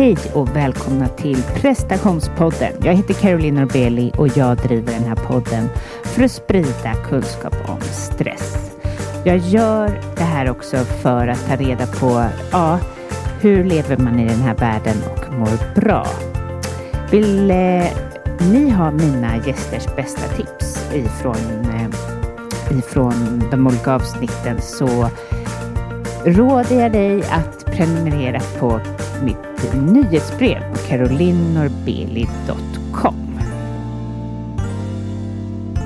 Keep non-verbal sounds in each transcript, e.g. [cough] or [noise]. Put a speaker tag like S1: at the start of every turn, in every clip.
S1: Hej och välkomna till prestationspodden. Jag heter Caroline Norbeli och jag driver den här podden för att sprida kunskap om stress. Jag gör det här också för att ta reda på ja, hur lever man i den här världen och mår bra. Vill eh, ni ha mina gästers bästa tips ifrån, eh, ifrån de olika avsnitten så råder jag dig att prenumerera på mitt nyhetsbrev på carolinnorbeli.com.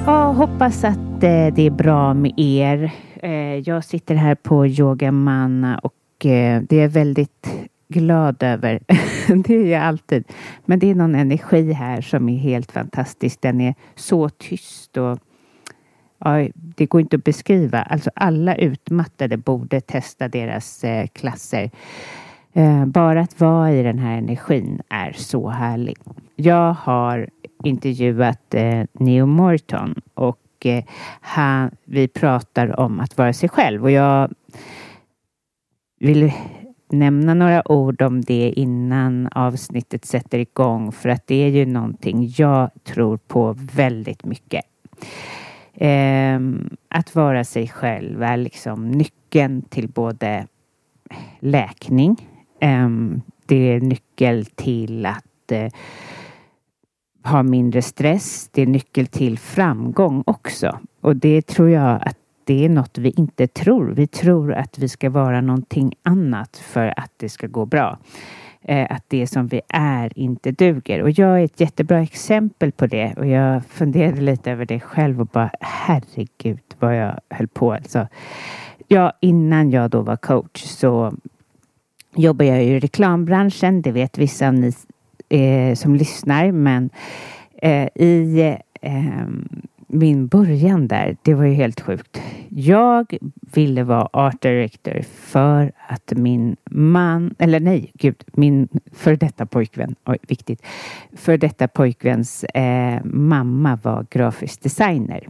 S1: Jag hoppas att eh, det är bra med er. Eh, jag sitter här på Yogamanna och eh, det är jag väldigt glad över. [laughs] Det är jag alltid. Men det är någon energi här som är helt fantastisk. Den är så tyst och ja, det går inte att beskriva. Alltså alla utmattade borde testa deras klasser. Eh, bara att vara i den här energin är så härlig. Jag har intervjuat eh, Neo Morton och eh, han, vi pratar om att vara sig själv och jag vill nämna några ord om det innan avsnittet sätter igång för att det är ju någonting jag tror på väldigt mycket. Ehm, att vara sig själv är liksom nyckeln till både läkning Ehm, det är nyckel till att eh, ha mindre stress. Det är nyckel till framgång också. Och det tror jag att det är något vi inte tror. Vi tror att vi ska vara någonting annat för att det ska gå bra. Eh, att det som vi är inte duger. Och jag är ett jättebra exempel på det. Och jag funderade lite över det själv och bara herregud vad jag höll på. Alltså, ja, innan jag då var coach så jobbar jag i reklambranschen. Det vet vissa av ni eh, som lyssnar. Men eh, i eh, min början där, det var ju helt sjukt. Jag ville vara art director för att min man, eller nej, gud, min för detta pojkvän, oj, viktigt, för detta pojkväns eh, mamma var grafisk designer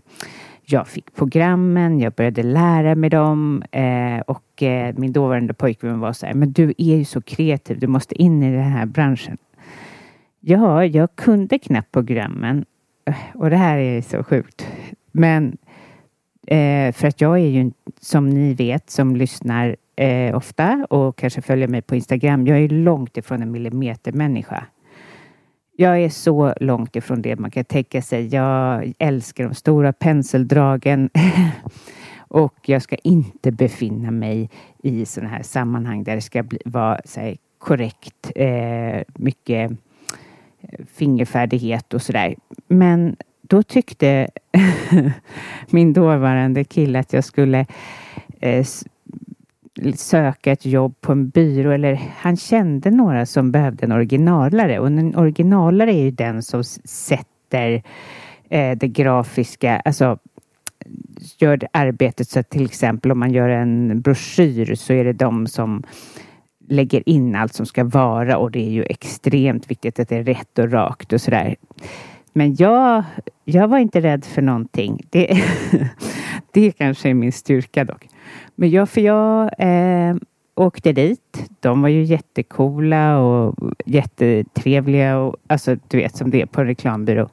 S1: jag fick programmen, jag började lära mig dem eh, och eh, min dåvarande pojkvän var så här, men du är ju så kreativ, du måste in i den här branschen. Ja, jag kunde knappt programmen eh, och det här är så sjukt. Men eh, för att jag är ju, som ni vet, som lyssnar eh, ofta och kanske följer mig på Instagram, jag är långt ifrån en millimetermänniska. Jag är så långt ifrån det man kan tänka sig. Jag älskar de stora penseldragen [laughs] och jag ska inte befinna mig i sådana här sammanhang där det ska bli, vara här, korrekt, eh, mycket eh, fingerfärdighet och sådär. Men då tyckte [laughs] min dåvarande kille att jag skulle eh, söka ett jobb på en byrå eller han kände några som behövde en originalare och en originalare är ju den som sätter eh, det grafiska, alltså gör det arbetet så att till exempel om man gör en broschyr så är det de som lägger in allt som ska vara och det är ju extremt viktigt att det är rätt och rakt och sådär. Men jag, jag var inte rädd för någonting. Det, [laughs] det kanske är min styrka dock. Men jag, för jag eh, åkte dit. De var ju jättekola och jättetrevliga och alltså du vet som det är på en reklambyrå.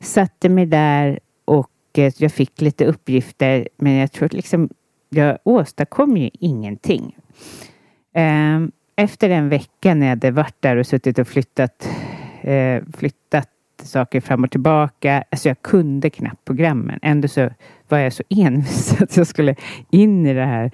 S1: Satte mig där och eh, jag fick lite uppgifter men jag tror att liksom jag åstadkom ju ingenting. Eh, efter en vecka när jag hade varit där och suttit och flyttat, eh, flyttat saker fram och tillbaka. Alltså jag kunde knappt programmen. Ändå så var jag så envis [laughs] att jag skulle in i den här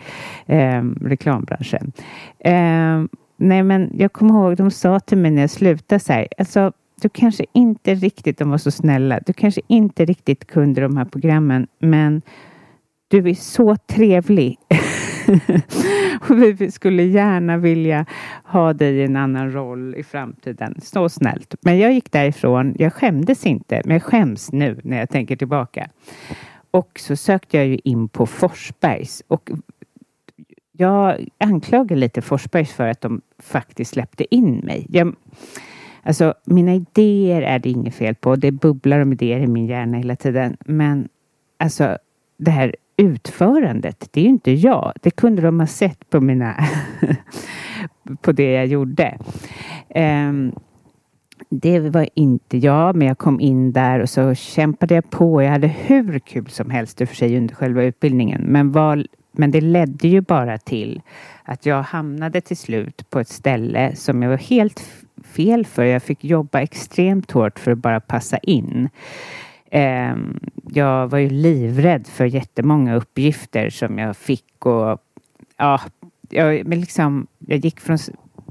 S1: eh, reklambranschen. Eh, nej, men jag kommer ihåg de sa till mig när jag slutade så här. Alltså, du kanske inte riktigt, de var så snälla, du kanske inte riktigt kunde de här programmen, men du är så trevlig. [laughs] och [laughs] vi skulle gärna vilja ha dig i en annan roll i framtiden. Så snällt. Men jag gick därifrån. Jag skämdes inte, men jag skäms nu när jag tänker tillbaka. Och så sökte jag ju in på Forsbergs och jag anklagar lite Forsbergs för att de faktiskt släppte in mig. Jag, alltså, mina idéer är det inget fel på. Det bubblar om idéer i min hjärna hela tiden. Men alltså, det här utförandet, det är ju inte jag. Det kunde de ha sett på mina [laughs] på det jag gjorde. Um, det var inte jag, men jag kom in där och så kämpade jag på. Jag hade hur kul som helst i och för sig under själva utbildningen. Men, var, men det ledde ju bara till att jag hamnade till slut på ett ställe som jag var helt fel för. Jag fick jobba extremt hårt för att bara passa in. Eh, jag var ju livrädd för jättemånga uppgifter som jag fick och ja, jag, men liksom, jag gick från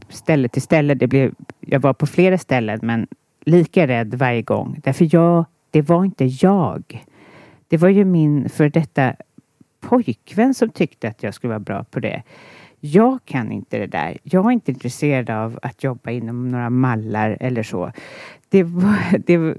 S1: ställe till ställe. Det blev, jag var på flera ställen men lika rädd varje gång. Därför jag, det var inte jag. Det var ju min för detta pojkvän som tyckte att jag skulle vara bra på det. Jag kan inte det där. Jag är inte intresserad av att jobba inom några mallar eller så. Det var, det var,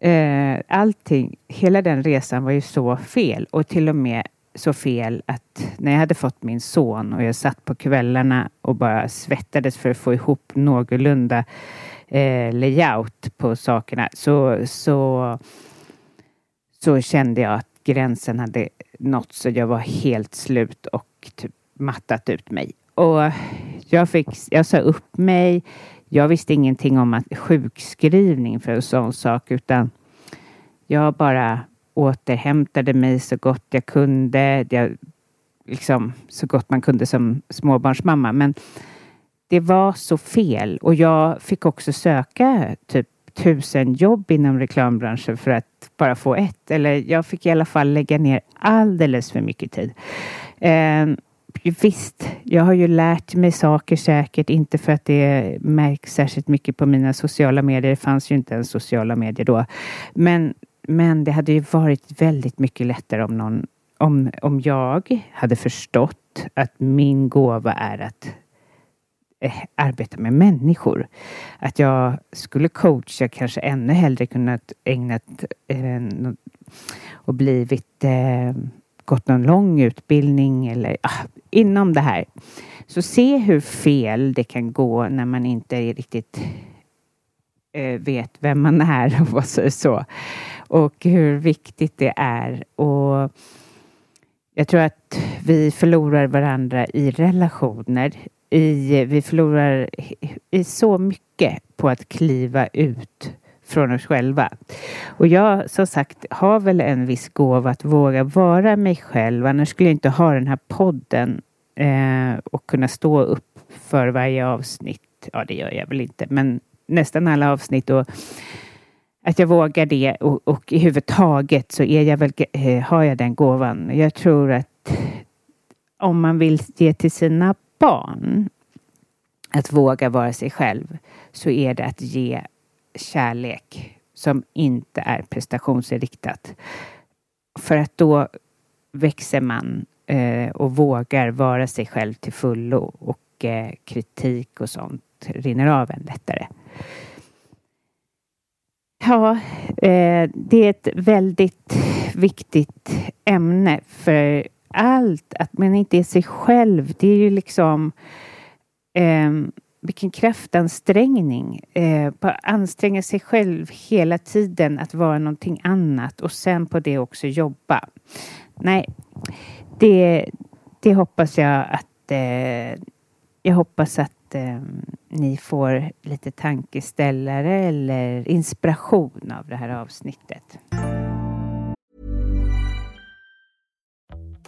S1: eh, allting, hela den resan var ju så fel och till och med så fel att när jag hade fått min son och jag satt på kvällarna och bara svettades för att få ihop någorlunda eh, layout på sakerna så, så, så kände jag att gränsen hade nått så jag var helt slut och typ mattat ut mig. Och jag, fick, jag sa upp mig. Jag visste ingenting om att sjukskrivning för en sån sak utan jag bara återhämtade mig så gott jag kunde. Jag, liksom, så gott man kunde som småbarnsmamma. Men det var så fel och jag fick också söka typ tusen jobb inom reklambranschen för att bara få ett. Eller jag fick i alla fall lägga ner alldeles för mycket tid. Eh, visst, jag har ju lärt mig saker säkert, inte för att det märks särskilt mycket på mina sociala medier. Det fanns ju inte ens sociala medier då. Men men det hade ju varit väldigt mycket lättare om någon om, om jag hade förstått att min gåva är att eh, arbeta med människor. Att jag skulle coacha kanske ännu hellre kunnat ägnat eh, och blivit eh, gått någon lång utbildning eller ah, inom det här. Så se hur fel det kan gå när man inte riktigt eh, vet vem man är och vad så. så och hur viktigt det är. Och jag tror att vi förlorar varandra i relationer. I, vi förlorar i så mycket på att kliva ut från oss själva. Och jag som sagt har väl en viss gåva att våga vara mig själv. Annars skulle jag inte ha den här podden eh, och kunna stå upp för varje avsnitt. Ja, det gör jag väl inte, men nästan alla avsnitt. Och att jag vågar det och, och i huvud taget så är jag väl, eh, har jag den gåvan. Jag tror att om man vill ge till sina barn att våga vara sig själv så är det att ge kärlek som inte är prestationsinriktat. För att då växer man eh, och vågar vara sig själv till fullo och eh, kritik och sånt rinner av en lättare. Ja, eh, det är ett väldigt viktigt ämne för allt, att man inte är sig själv. Det är ju liksom eh, vilken kraftansträngning. Eh, bara anstränga sig själv hela tiden att vara någonting annat och sen på det också jobba. Nej, det, det hoppas jag att eh, jag hoppas att eh, ni får lite tankeställare eller inspiration av det här avsnittet.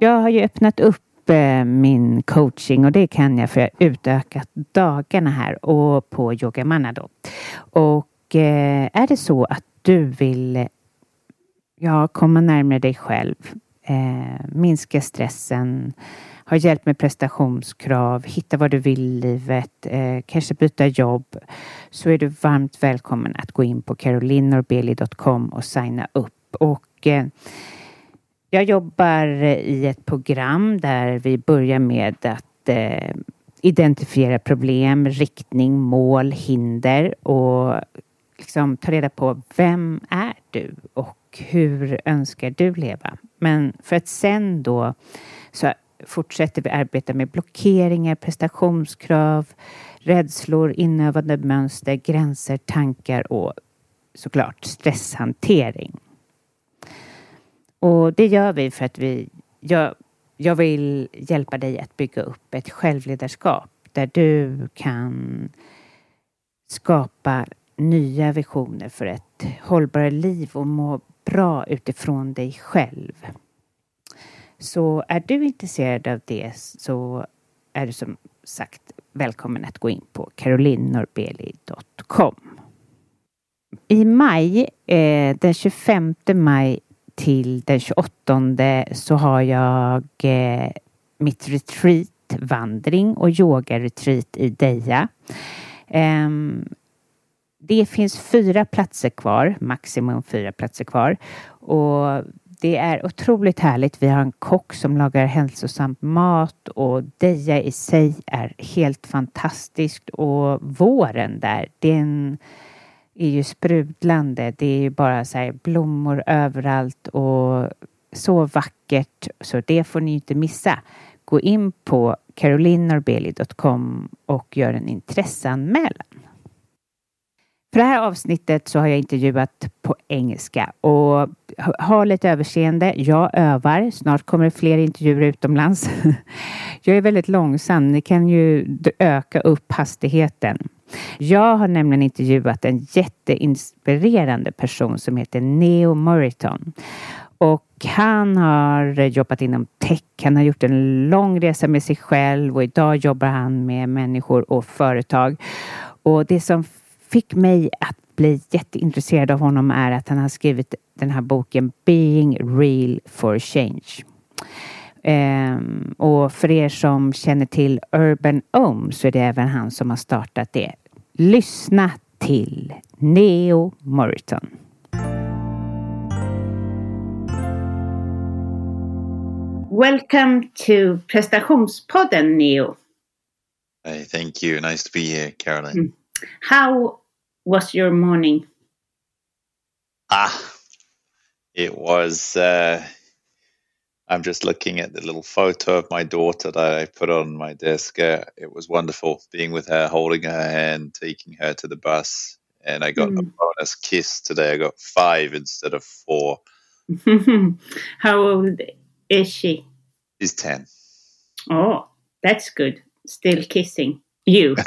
S1: Jag har ju öppnat upp eh, min coaching och det kan jag för jag har utökat dagarna här och på Yogamanna då. Och eh, är det så att du vill ja, komma närmare dig själv, eh, minska stressen, ha hjälp med prestationskrav, hitta vad du vill i livet, eh, kanske byta jobb, så är du varmt välkommen att gå in på carolinorbeli.com och signa upp. Och eh, jag jobbar i ett program där vi börjar med att eh, identifiera problem, riktning, mål, hinder och liksom ta reda på vem är du och hur önskar du leva? Men för att sen då så fortsätter vi arbeta med blockeringar, prestationskrav, rädslor, inövande mönster, gränser, tankar och såklart stresshantering. Och det gör vi för att vi, jag, jag vill hjälpa dig att bygga upp ett självledarskap där du kan skapa nya visioner för ett hållbarare liv och må bra utifrån dig själv. Så är du intresserad av det så är du som sagt välkommen att gå in på carolinnorbeli.com. I maj, eh, den 25 maj till den 28 så har jag eh, mitt retreat, vandring och yogaretreat i Deja. Eh, det finns fyra platser kvar, maximum fyra platser kvar. Och det är otroligt härligt. Vi har en kock som lagar hälsosam mat och Deja i sig är helt fantastiskt och våren där, den är ju sprudlande. Det är ju bara så här blommor överallt och så vackert så det får ni inte missa. Gå in på carolinnorbeli.com och gör en intresseanmälan. För det här avsnittet så har jag intervjuat på engelska och ha lite överseende. Jag övar. Snart kommer det fler intervjuer utomlands. [laughs] Jag är väldigt långsam. Ni kan ju öka upp hastigheten. Jag har nämligen intervjuat en jätteinspirerande person som heter Neo Moriton. Och han har jobbat inom tech. Han har gjort en lång resa med sig själv och idag jobbar han med människor och företag. Och det som fick mig att bli jätteintresserad av honom är att han har skrivit den här boken Being Real for Change. Um, och för er som känner till Urban Ohm så är det även han som har startat det. Lyssna till Neo Moriton. Welcome to prestationspodden Neo.
S2: Hey, thank you. Nice to be here, Caroline. Mm.
S1: How was your morning?
S2: Ah, it was. Uh, I'm just looking at the little photo of my daughter that I put on my desk. Uh, it was wonderful being with her, holding her hand, taking her to the bus. And I got mm. a bonus kiss today. I got five instead of four. [laughs]
S1: How old is she?
S2: She's 10.
S1: Oh, that's good. Still kissing you. [laughs]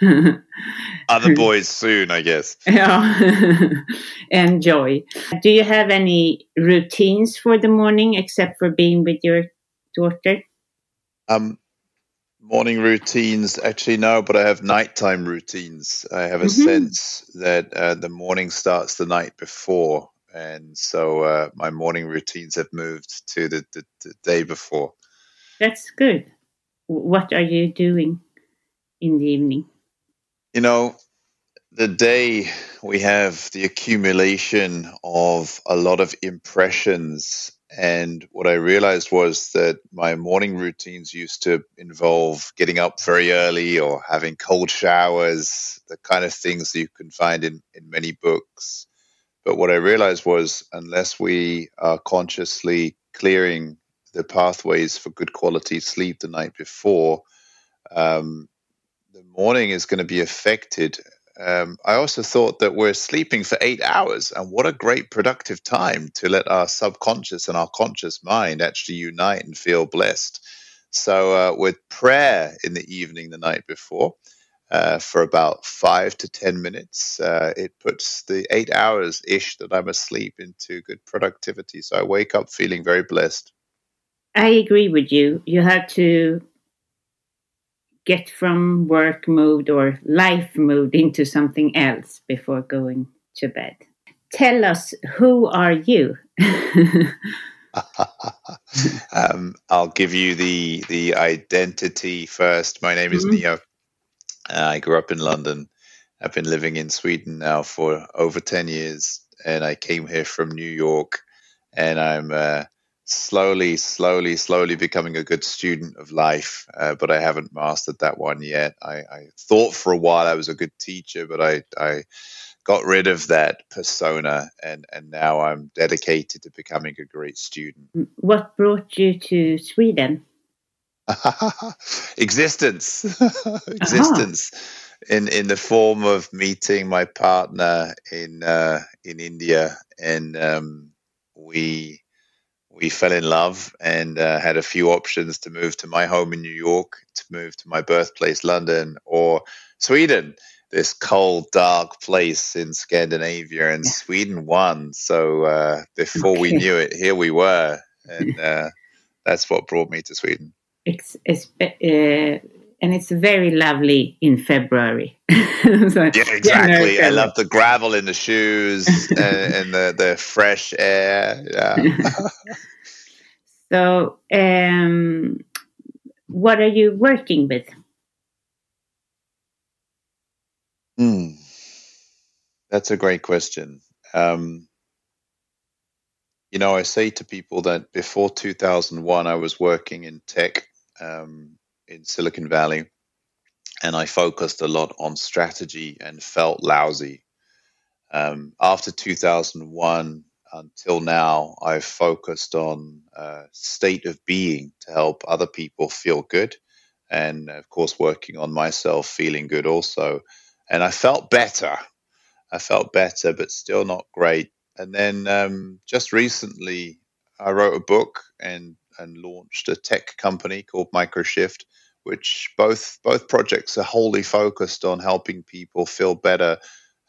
S1: [laughs]
S2: Other [laughs] boys soon, I guess.
S1: Yeah. Enjoy. Do you have any routines for the morning except for being with your daughter?
S2: Um, morning routines, actually, no, but I have nighttime routines. I have a mm-hmm. sense that uh, the morning starts the night before. and so uh, my morning routines have moved to the, the, the day before.
S1: That's good. What are you doing in the evening?
S2: You know, the day we have the accumulation of a lot of impressions and what I realized was that my morning routines used to involve getting up very early or having cold showers, the kind of things that you can find in, in many books. But what I realized was unless we are consciously clearing the pathways for good quality sleep the night before, um, the morning is going to be affected um, I also thought that we're sleeping for eight hours, and what a great productive time to let our subconscious and our conscious mind actually unite and feel blessed. So, uh, with prayer in the evening the night before, uh, for about five to 10 minutes. Uh, it puts the eight hours ish that I'm asleep into good productivity. So I wake up feeling very blessed.
S1: I agree with you. You have to get from work mode or life mode into something else before going to bed. Tell us, who are you? [laughs]
S2: um, I'll give you the the identity first. My name is mm-hmm. Neo. Uh, I grew up in London. I've been living in Sweden now for over ten years, and I came here from New York. And I'm uh, slowly, slowly, slowly becoming a good student of life, uh, but I haven't mastered that one yet. I, I, thought for a while I was a good teacher, but I, I got rid of that persona, and, and now I'm dedicated to becoming a great student.
S1: What brought you to Sweden? [laughs]
S2: Existence, [laughs] existence. Uh-huh. In, in the form of meeting my partner in uh, in India, and um, we we fell in love and uh, had a few options to move to my home in New York, to move to my birthplace, London, or Sweden, this cold, dark place in Scandinavia. And yeah. Sweden won. So uh, before okay. we knew it, here we were. [laughs] And uh, that's what brought me to Sweden.
S1: It's, it's uh, and it's very lovely in February. [laughs] so,
S2: yeah, exactly. I love the gravel in the shoes [laughs] and, and, the, the fresh air. Yeah. [laughs]
S1: so, um, what are you working with?
S2: Hmm. That's a great question. Um, you know, I say to people that before 2001, I was working in tech. Um, in Silicon Valley, and I focused a lot on strategy and felt lousy. Um, after 2001 until now, I've focused on uh, state of being to help other people feel good, and of course, working on myself feeling good also. And I felt better. I felt better, but still not great. And then um, just recently, I wrote a book and and launched a tech company called Microshift, which both both projects are wholly focused on helping people feel better.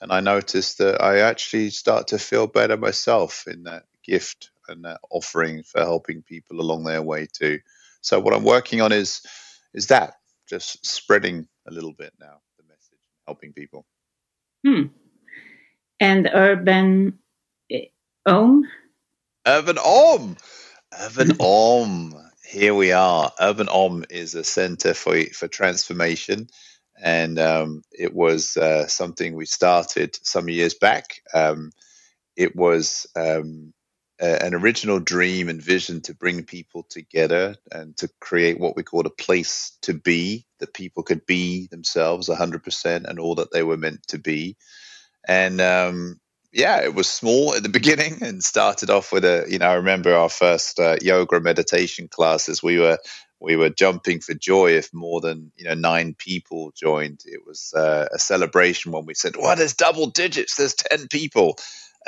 S2: And I noticed that I actually start to feel better myself in that gift and that offering for helping people along their way too. So what I'm working on is is that just spreading a little bit now the message, helping people.
S1: Hmm. And urban eh, om.
S2: Urban om. Urban [laughs] om here we are. Urban Om is a center for for transformation, and um, it was uh, something we started some years back. Um, it was um, a, an original dream and vision to bring people together and to create what we call a place to be that people could be themselves 100% and all that they were meant to be. And um, yeah, it was small at the [laughs] beginning and started off with a, you know, I remember our first uh, yoga meditation classes. We were we were jumping for joy if more than you know nine people joined. It was uh, a celebration when we said, "Well, there's double digits. There's ten people."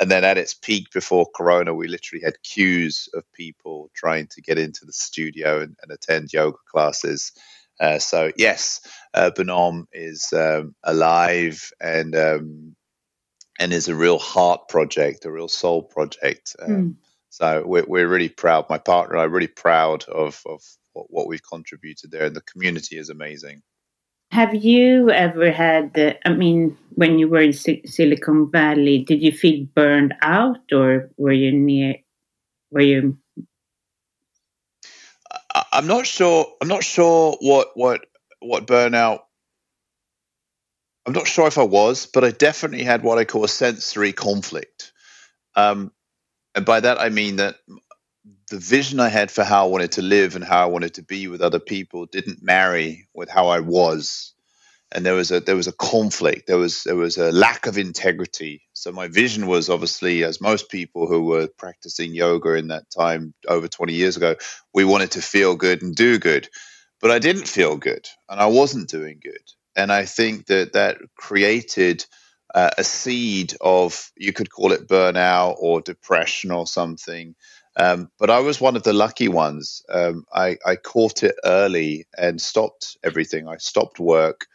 S2: And then at its peak before Corona, we literally had queues of people trying to get into the studio and, and attend yoga classes. Uh, so yes, Urban Om is um, alive and um, and is a real heart project, a real soul project. Um, mm. So we're, we're really proud. My partner and I are really proud of, of what, we've contributed there, and the community is amazing.
S1: Have you ever had, uh, I mean, when you were in si Silicon Valley, did you feel burned out or were you near, were you?
S2: I'm not sure. I'm not sure what, what, what burnout I'm not sure if I was, but I definitely had what I call a sensory conflict. Um, and by that I mean that the vision I had for how I wanted to live and how I wanted to be with other people didn't marry with how I was, and there was a there was a conflict. There was there was a lack of integrity. So my vision was obviously, as most people who were practicing yoga in that time over 20 years ago, we wanted to feel good and do good, but I didn't feel good and I wasn't doing good, and I think that that created uh, a seed of you could call it burnout or depression or something. Um, but I was one of the lucky ones. Um, I, I, caught it early and stopped everything. I stopped work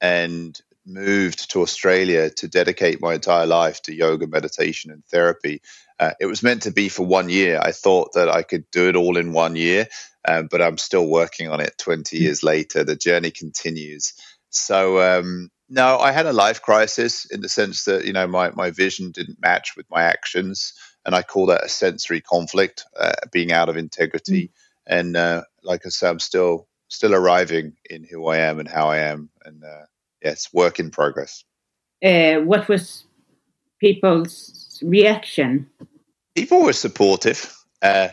S2: and moved to Australia to dedicate my entire life to yoga, meditation, and therapy. Uh, it was meant to be for one year. I thought that I could do it all in one year, uh, but I'm still working on it 20 years later. The journey continues. So, um, no, I had a life crisis in the sense that you know my my vision didn't match with my actions, and I call that a sensory conflict, uh, being out of integrity. Mm. And uh, like I said, I'm still still arriving in who I am and how I am, and uh, yes, work in progress.
S1: Uh, what was people's reaction?
S2: People were supportive. Uh,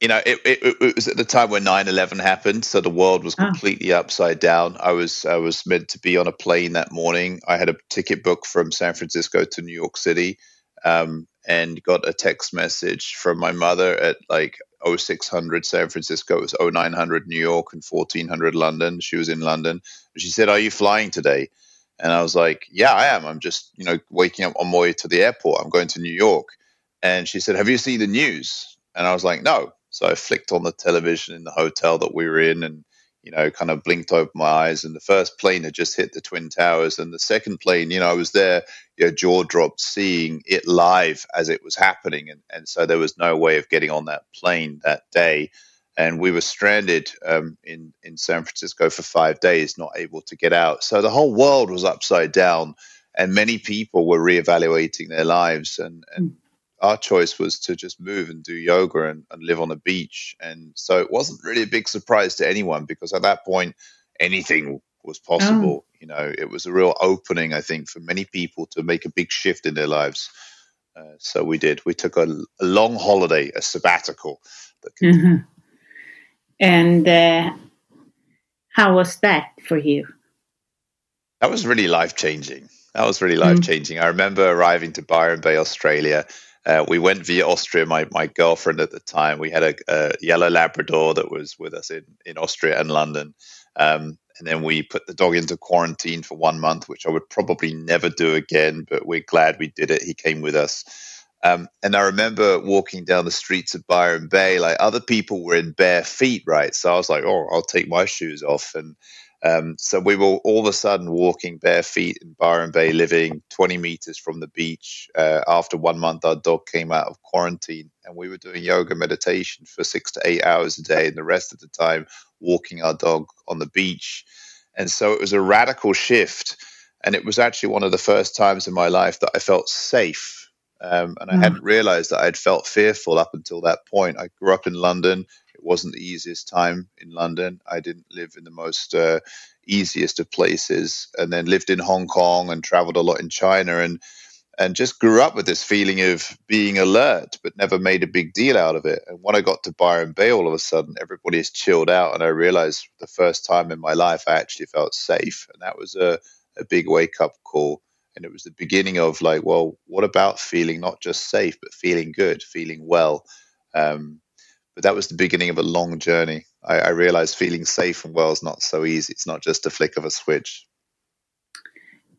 S2: you know, it, it, it, was at the time when 9-11 happened, so the world was ah. completely oh. upside down. I was I was meant to be on a plane that morning. I had a ticket book from San Francisco to New York City, um, and got a text message from my mother at like 0600 San Francisco. It was 0900 New York and 1400 London. She was in London. She said, "Are you flying today?" And I was like, "Yeah, I am. I'm just you know waking up on my way to the airport. I'm going to New York." And she said, "Have you seen the news?" And I was like, "No." So I flicked on the television in the hotel that we were in and, you know, kind of blinked open my eyes. And the first plane had just hit the Twin Towers. And the second plane, you know, I was there, you know, jaw dropped seeing it live as it was happening. And, and so there was no way of getting on that plane that day. And we were stranded um, in, in San Francisco for five days, not able to get out. So the whole world was upside down and many people were reevaluating their lives and, and hmm our choice was to just move and do yoga and, and live on a beach. And so it wasn't really a big surprise to anyone because at that point, anything was possible. Oh. You know, it was a real opening, I think, for many people to make a big shift in their lives. Uh, so we did. We took a, a, long holiday, a sabbatical.
S1: Mm-hmm. And uh, how was that for you?
S2: That was really life changing. That was really life changing. Mm-hmm. I remember arriving to Byron Bay, Australia, uh, we went via Austria. My my girlfriend at the time, we had a, a yellow Labrador that was with us in in Austria and London. Um, and then we put the dog into quarantine for one month, which I would probably never do again. But we're glad we did it. He came with us. Um, and I remember walking down the streets of Byron Bay, like other people were in bare feet, right? So I was like, oh, I'll take my shoes off. And um, so we were all of a sudden walking bare feet in Byron Bay, living 20 meters from the beach. Uh, after one month, our dog came out of quarantine, and we were doing yoga meditation for six to eight hours a day, and the rest of the time walking our dog on the beach. And so it was a radical shift. And it was actually one of the first times in my life that I felt safe. Um, and I mm. hadn't realized that I'd felt fearful up until that point. I grew up in London wasn't the easiest time in London. I didn't live in the most uh, easiest of places, and then lived in Hong Kong and traveled a lot in China, and and just grew up with this feeling of being alert, but never made a big deal out of it. And when I got to Byron Bay, all of a sudden everybody is chilled out, and I realized the first time in my life I actually felt safe, and that was a a big wake up call. And it was the beginning of like, well, what about feeling not just safe, but feeling good, feeling well? Um, but that was the beginning of a long journey. I, I realized feeling safe and well is not so easy. It's not just a flick of a switch.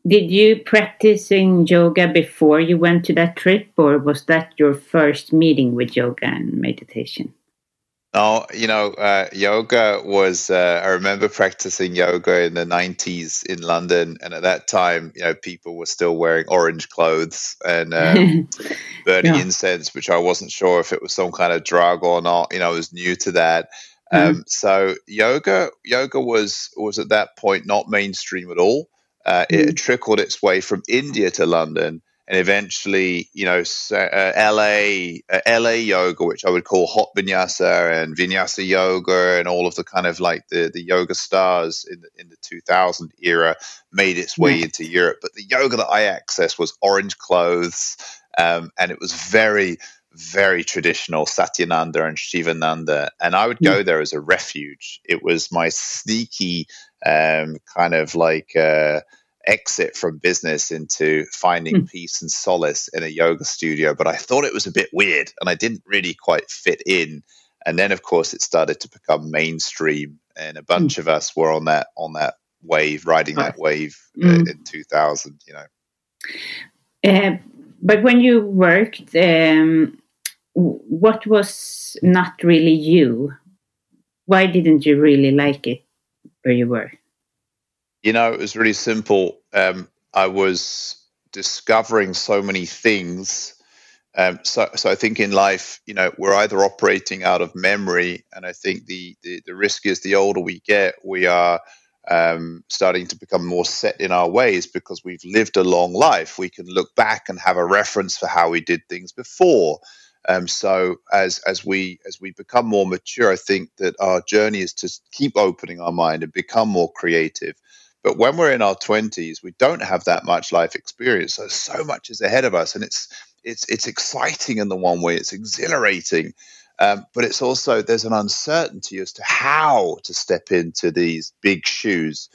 S1: Did you practicing yoga before you went to that trip, or was that your first meeting with yoga and meditation?
S2: No, you know, uh, yoga was. Uh, I remember practicing yoga in the '90s in London, and at that time, you know, people were still wearing orange clothes and um, [laughs] burning yeah. incense, which I wasn't sure if it was some kind of drug or not. You know, I was new to that. Um, mm-hmm. So yoga, yoga was was at that point not mainstream at all. Uh, mm-hmm. It trickled its way from India to London, and eventually, you know, uh, LA, uh, LA yoga, which I would call hot vinyasa and vinyasa yoga, and all of the kind of like the, the yoga stars in the, in the 2000 era made its way into Europe. But the yoga that I accessed was orange clothes, um, and it was very, very traditional Satyananda and Shivananda. And I would go there as a refuge. It was my sneaky um, kind of like. Uh, exit from business into finding mm. peace and solace in a yoga studio. But I thought it was a bit weird and I didn't really quite fit in. And then, of course, it started to become mainstream, and a bunch mm. of us were on that on that wave, riding that wave mm. in 2000. You know.
S1: Uh, but when you worked, um, what was not really you? Why didn't you really like it where you were?
S2: You know, it was really simple. Um, I was discovering so many things. Um, so, so I think in life, you know, we're either operating out of memory, and I think the the, the risk is the older we get, we are um, starting to become more set in our ways because we've lived a long life. We can look back and have a reference for how we did things before. Um, so as as we as we become more mature, I think that our journey is to keep opening our mind and become more creative. But when we're in our 20s, we don't have that much life experience. So so much is ahead of us. And it's it's it's exciting in the one way, it's exhilarating. Um, but it's also there's an uncertainty as to how to step into these big shoes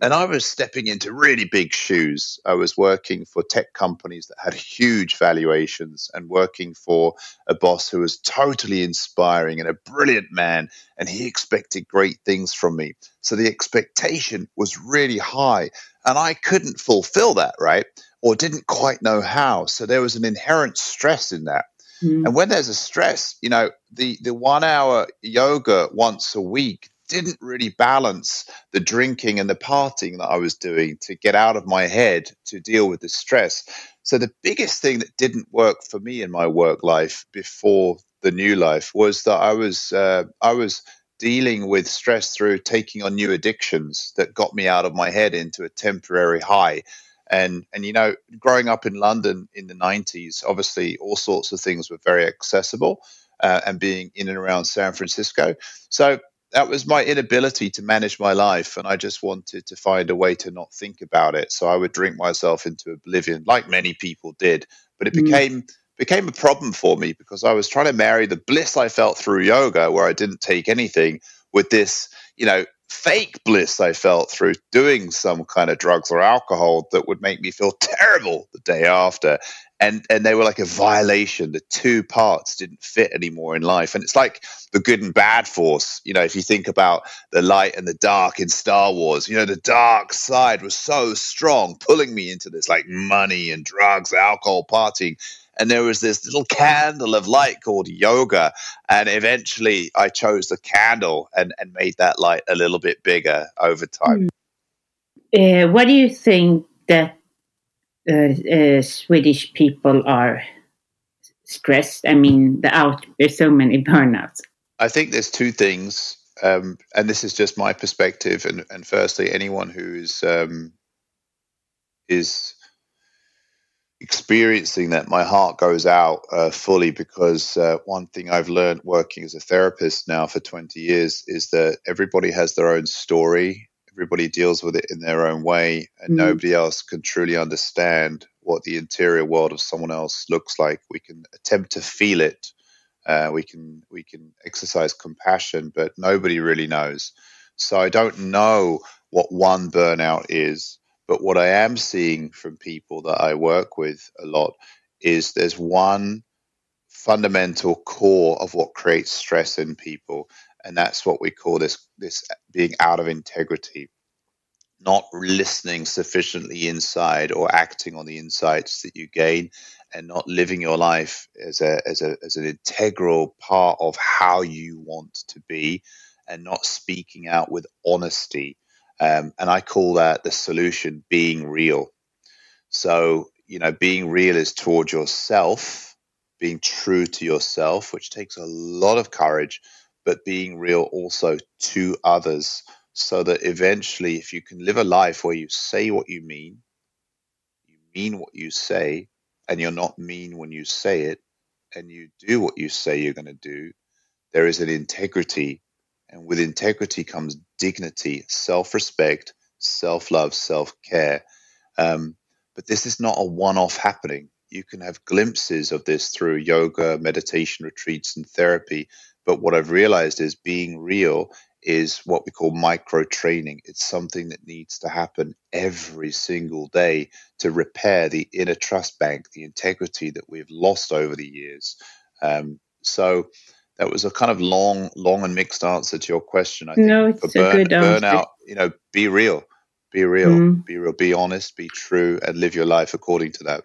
S2: and I was stepping into really big shoes. I was working for tech companies that had huge valuations and working for a boss who was totally inspiring and a brilliant man. And he expected great things from me. So the expectation was really high. And I couldn't fulfill that, right? Or didn't quite know how. So there was an inherent stress in that. Mm. And when there's a stress, you know, the, the one hour yoga once a week didn't really balance the drinking and the partying that I was doing to get out of my head to deal with the stress. So the biggest thing that didn't work for me in my work life before the new life was that I was uh, I was dealing with stress through taking on new addictions that got me out of my head into a temporary high. And and you know, growing up in London in the '90s, obviously all sorts of things were very accessible. Uh, and being in and around San Francisco. So that was my inability to manage my life and i just wanted to find a way to not think about it so i would drink myself into oblivion like many people did but it mm. became became a problem for me because i was trying to marry the bliss i felt through yoga where i didn't take anything with this you know fake bliss I felt through doing some kind of drugs or alcohol that would make me feel [laughs] terrible the day after. And and they were like a violation. The two parts didn't fit anymore in life. And it's like the good and bad force. You know, if you think about the light and the dark in Star Wars, you know, the dark side was so strong, pulling me into this like money and drugs, alcohol, partying and there was this little candle of light called yoga and eventually i chose the candle and, and made that light a little bit bigger over time
S1: uh, what do you think that uh, uh, swedish people are stressed i mean the out there's so many [laughs] burnouts
S2: i think there's two things um, and this is just my perspective and, and firstly anyone who's um, is experiencing that, my heart goes out uh, fully because uh, one thing I've learned working as a therapist now for 20 years is that everybody has their own story. Everybody deals with it in their own way, and mm. nobody else can truly understand what the interior world of someone else looks like. We can attempt to feel it, uh, we can we can exercise compassion, but nobody really knows. So I don't know what one burnout is. But what I am seeing from people that I work with a lot is there's one fundamental core of what creates stress in people, and that's what we call this this being out of integrity, not listening sufficiently inside or acting on the insights that you gain, and not living your life as a as a as an integral part of how you want to be, and not speaking out with honesty um, and I call that the solution being real. So, you know, being real is toward yourself, being true to yourself, which takes a lot of courage, but being real also to others so that eventually, if you can live a life where you say what you mean, you mean what you say, and you're not mean when you say it, and you do what you say you're going to do, there is an integrity. And with integrity comes dignity, self respect, self love, self care. Um, but this is not a one off happening. You can have glimpses of this through yoga, meditation retreats, and therapy. But what I've realized is being real is what we call micro training. It's something that needs to happen every single day to repair the inner trust bank, the integrity that we've lost over the years. Um, so that was a kind of long, long and mixed answer to your question.
S1: I think no, it's a good answer.
S2: Burnout, you know, be real, be real, mm. be real, be honest, be true, and live your life according to that.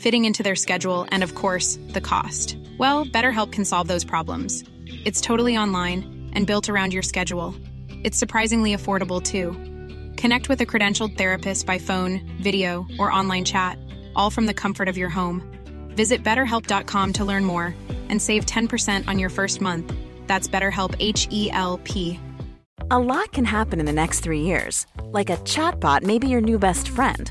S3: fitting into their schedule, and of course, the cost. Well, BetterHelp can solve those problems. It's totally online and built around your schedule. It's surprisingly affordable too. Connect with a credentialed therapist by phone, video, or online chat, all from the comfort of your home. Visit betterhelp.com to learn more and save 10% on your first month. That's BetterHelp H E L P.
S4: A lot can happen in the next three years. Like a chatbot may be your new best friend.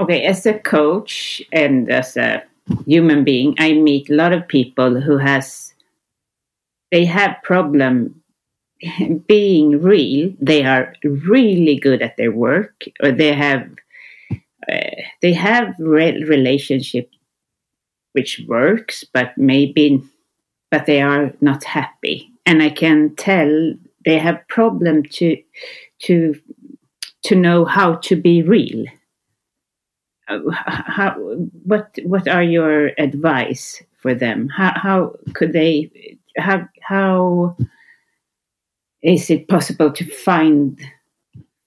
S1: Okay, as a coach and as a human being, I meet a lot of people who has they have problem [laughs] being real. They are really good at their work, or they have uh, they have re- relationship which works, but maybe but they are not happy, and I can tell they have problem to to to know how to be real. Uh, how, what what are your advice for them? How how could they how how is it possible to find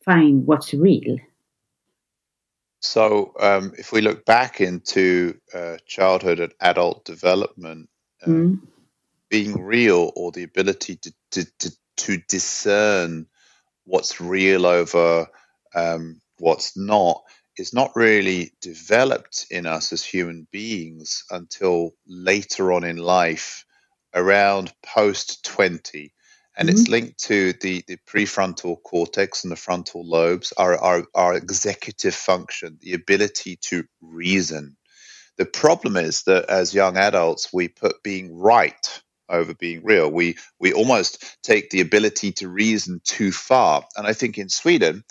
S1: find what's real?
S2: So, um, if we look back into uh, childhood and adult development, uh, mm. being real or the ability to, to, to, to discern what's real over um, what's not is not really developed in us as human beings until later on in life around post 20 and mm-hmm. it's linked to the, the prefrontal cortex and the frontal lobes our, our, our executive function the ability to reason. The problem is that as young adults we put being right over being real. We we almost take the ability to reason too far. And i think in sweden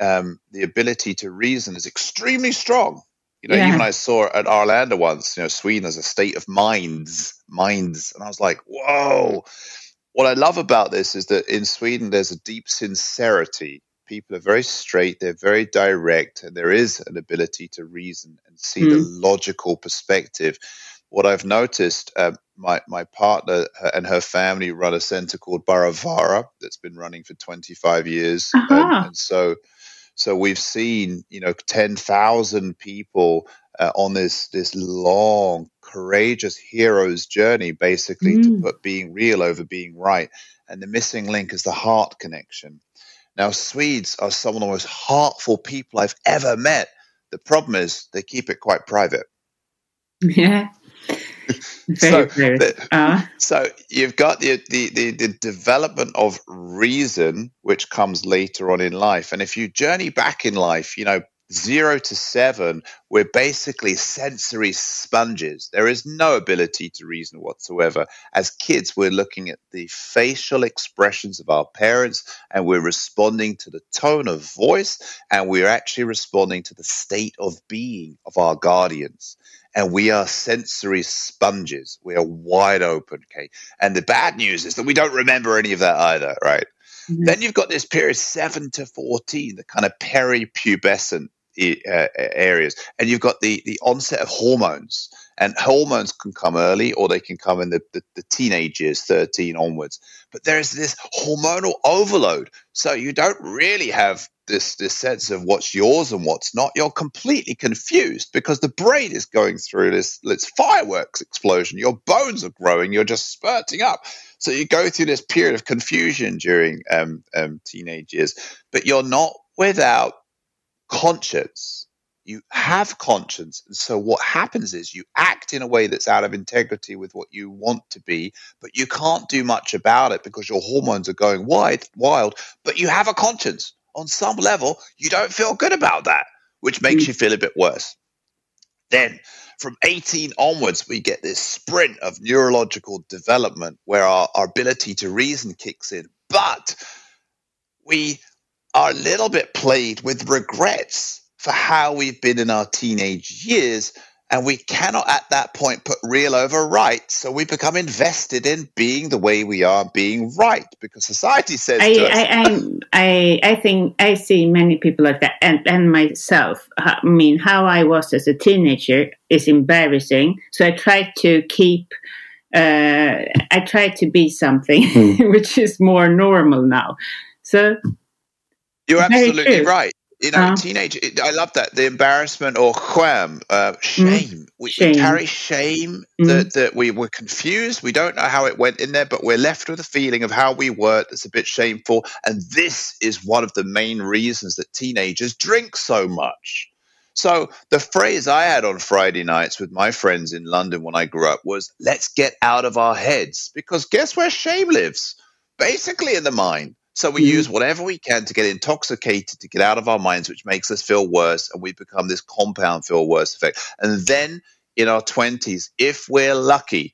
S2: um, the ability to reason is extremely strong you know, yeah. even I saw at Arlanda once, you know, Sweden as a state of minds, minds. And I was like, whoa. What I love about this is that in Sweden, there's a deep sincerity. People are very straight, they're very direct, and there is an ability to reason and see mm. the hmm. logical perspective. What I've noticed, uh, my, my partner and her family run a center called Baravara that's been running for 25 years. Uh-huh. Um, and so so we've seen, you know, 10,000 people uh, on this this long, courageous hero's journey, basically mm. to put being real over being right. And the missing link is the heart connection. Now, Swedes are some of the most heartful people I've ever met. The problem is they keep it quite private. [laughs]
S1: Yeah. [laughs]
S2: So. The, uh. so you've got the, the, the, the, development of reason, which comes later on in life. And if you journey back in life, you know, zero to seven, we're basically sensory sponges. There is no ability to reason whatsoever. As kids, we're looking at the facial expressions of our parents and we're responding to the tone of voice and we're actually responding to the state of being of our guardians and we are sensory sponges. We are wide open. Okay. And the bad news is that we don't remember any of that either, right? Mm-hmm. Then you've got this period seven to 14, the kind of peripubescent uh, areas. And you've got the, the onset of hormones. And hormones can come early or they can come in the, the, the teenage years, 13 onwards. But there's this hormonal overload. So you don't really have this this sense of what's yours and what's not. You're completely confused because the brain is going through this this fireworks explosion. Your bones are growing. You're just spurting up. So you go through this period of confusion during um, um, teenage years but you're not without conscience you have conscience and so what happens is you act in a way that's out of integrity with what you want to be but you can't do much about it because your hormones are going wide wild but you have a conscience on some level, you don't feel good about that, which makes mm. you feel a bit worse. Then from 18 onwards, we get this sprint of neurological development where our, our ability to reason kicks in. But we are a little bit played with regrets for how we've been in our teenage years and we cannot at that point put real over right. So we become invested in being the way we are, being right, because society says. I,
S1: I, I, I, think I see many people like that, and, and myself. I mean, how I was as a teenager is embarrassing. So I try to keep. Uh, I try to be something mm. [laughs] which is more normal now. So
S2: you're absolutely right you know, uh, teenage. I love that the embarrassment or wham, uh, mm, shame. We, shame. we, carry shame mm. that that we were confused. We don't know how it went in there, but we're left with a feeling of how we were that's a bit shameful. And this is one of the main reasons that teenagers drink so much. So the phrase I had on Friday nights with my friends in London when I grew up was, "Let's get out of our heads," because guess where shame lives? Basically in the mind. So we mm-hmm. use whatever we can to get intoxicated, to get out of our minds, which makes us feel worse. And we become this compound feel worse effect. And then in our 20s, if we're lucky,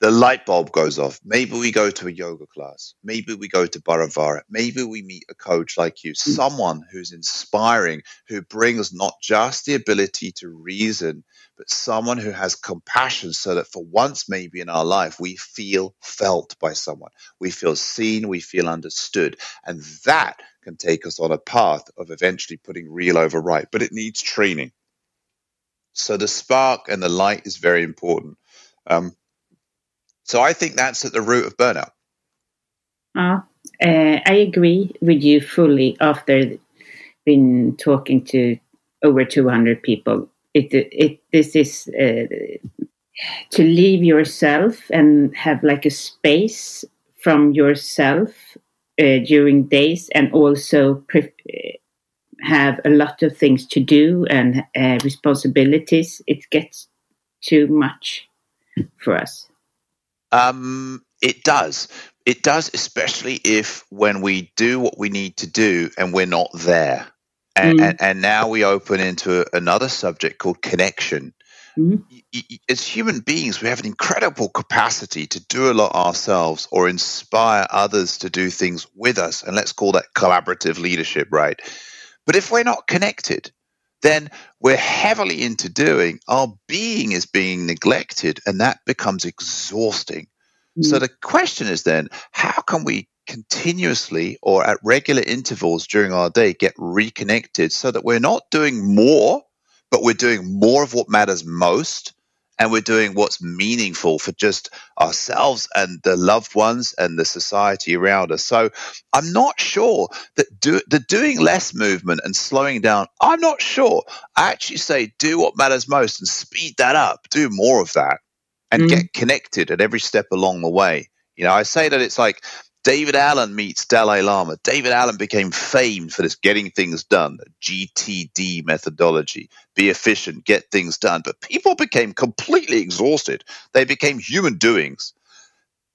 S2: the light bulb goes off. Maybe we go to a yoga class. Maybe we go to Baravara. Maybe we meet a coach like you, mm. someone who's inspiring, who brings not just the ability to reason, but someone who has compassion so that for once maybe in our life we feel felt by someone. We feel seen, we feel understood. And that can take us on a path of eventually putting real over right. But it needs training. So the spark and the light is very important. Um, so I think that's at the root of burnout.
S1: Uh, uh, I agree with you fully after been talking to over 200 people it it this is uh, to leave yourself and have like a space from yourself uh, during days and also have a lot of things to do and responsibilities it gets too much for us
S2: um it does it does especially if when we do what we need to do and we're not there and, mm. and, and, now we open into another subject called connection. Mm. As human beings, we have an incredible capacity to do a lot ourselves or inspire others to do things with us. And let's call that collaborative leadership, right? But if we're not connected, then we're heavily into doing. Our being is being neglected, and that becomes exhausting. Mm. So the question is then, how can we continuously or at regular intervals during our day get reconnected so that we're not doing more, but we're doing more of what matters most and we're doing what's meaningful for just ourselves and the loved ones and the society around us. So I'm not sure that do, the doing less movement and slowing down, I'm not sure. I actually say do what matters most and speed that up, do more of that and mm. get connected at every step along the way. You know, I say that it's like David Allen meets Dalai Lama. David Allen became famed for this getting things done, GTD methodology. Be efficient, get things done. But people became completely exhausted. They became human doings.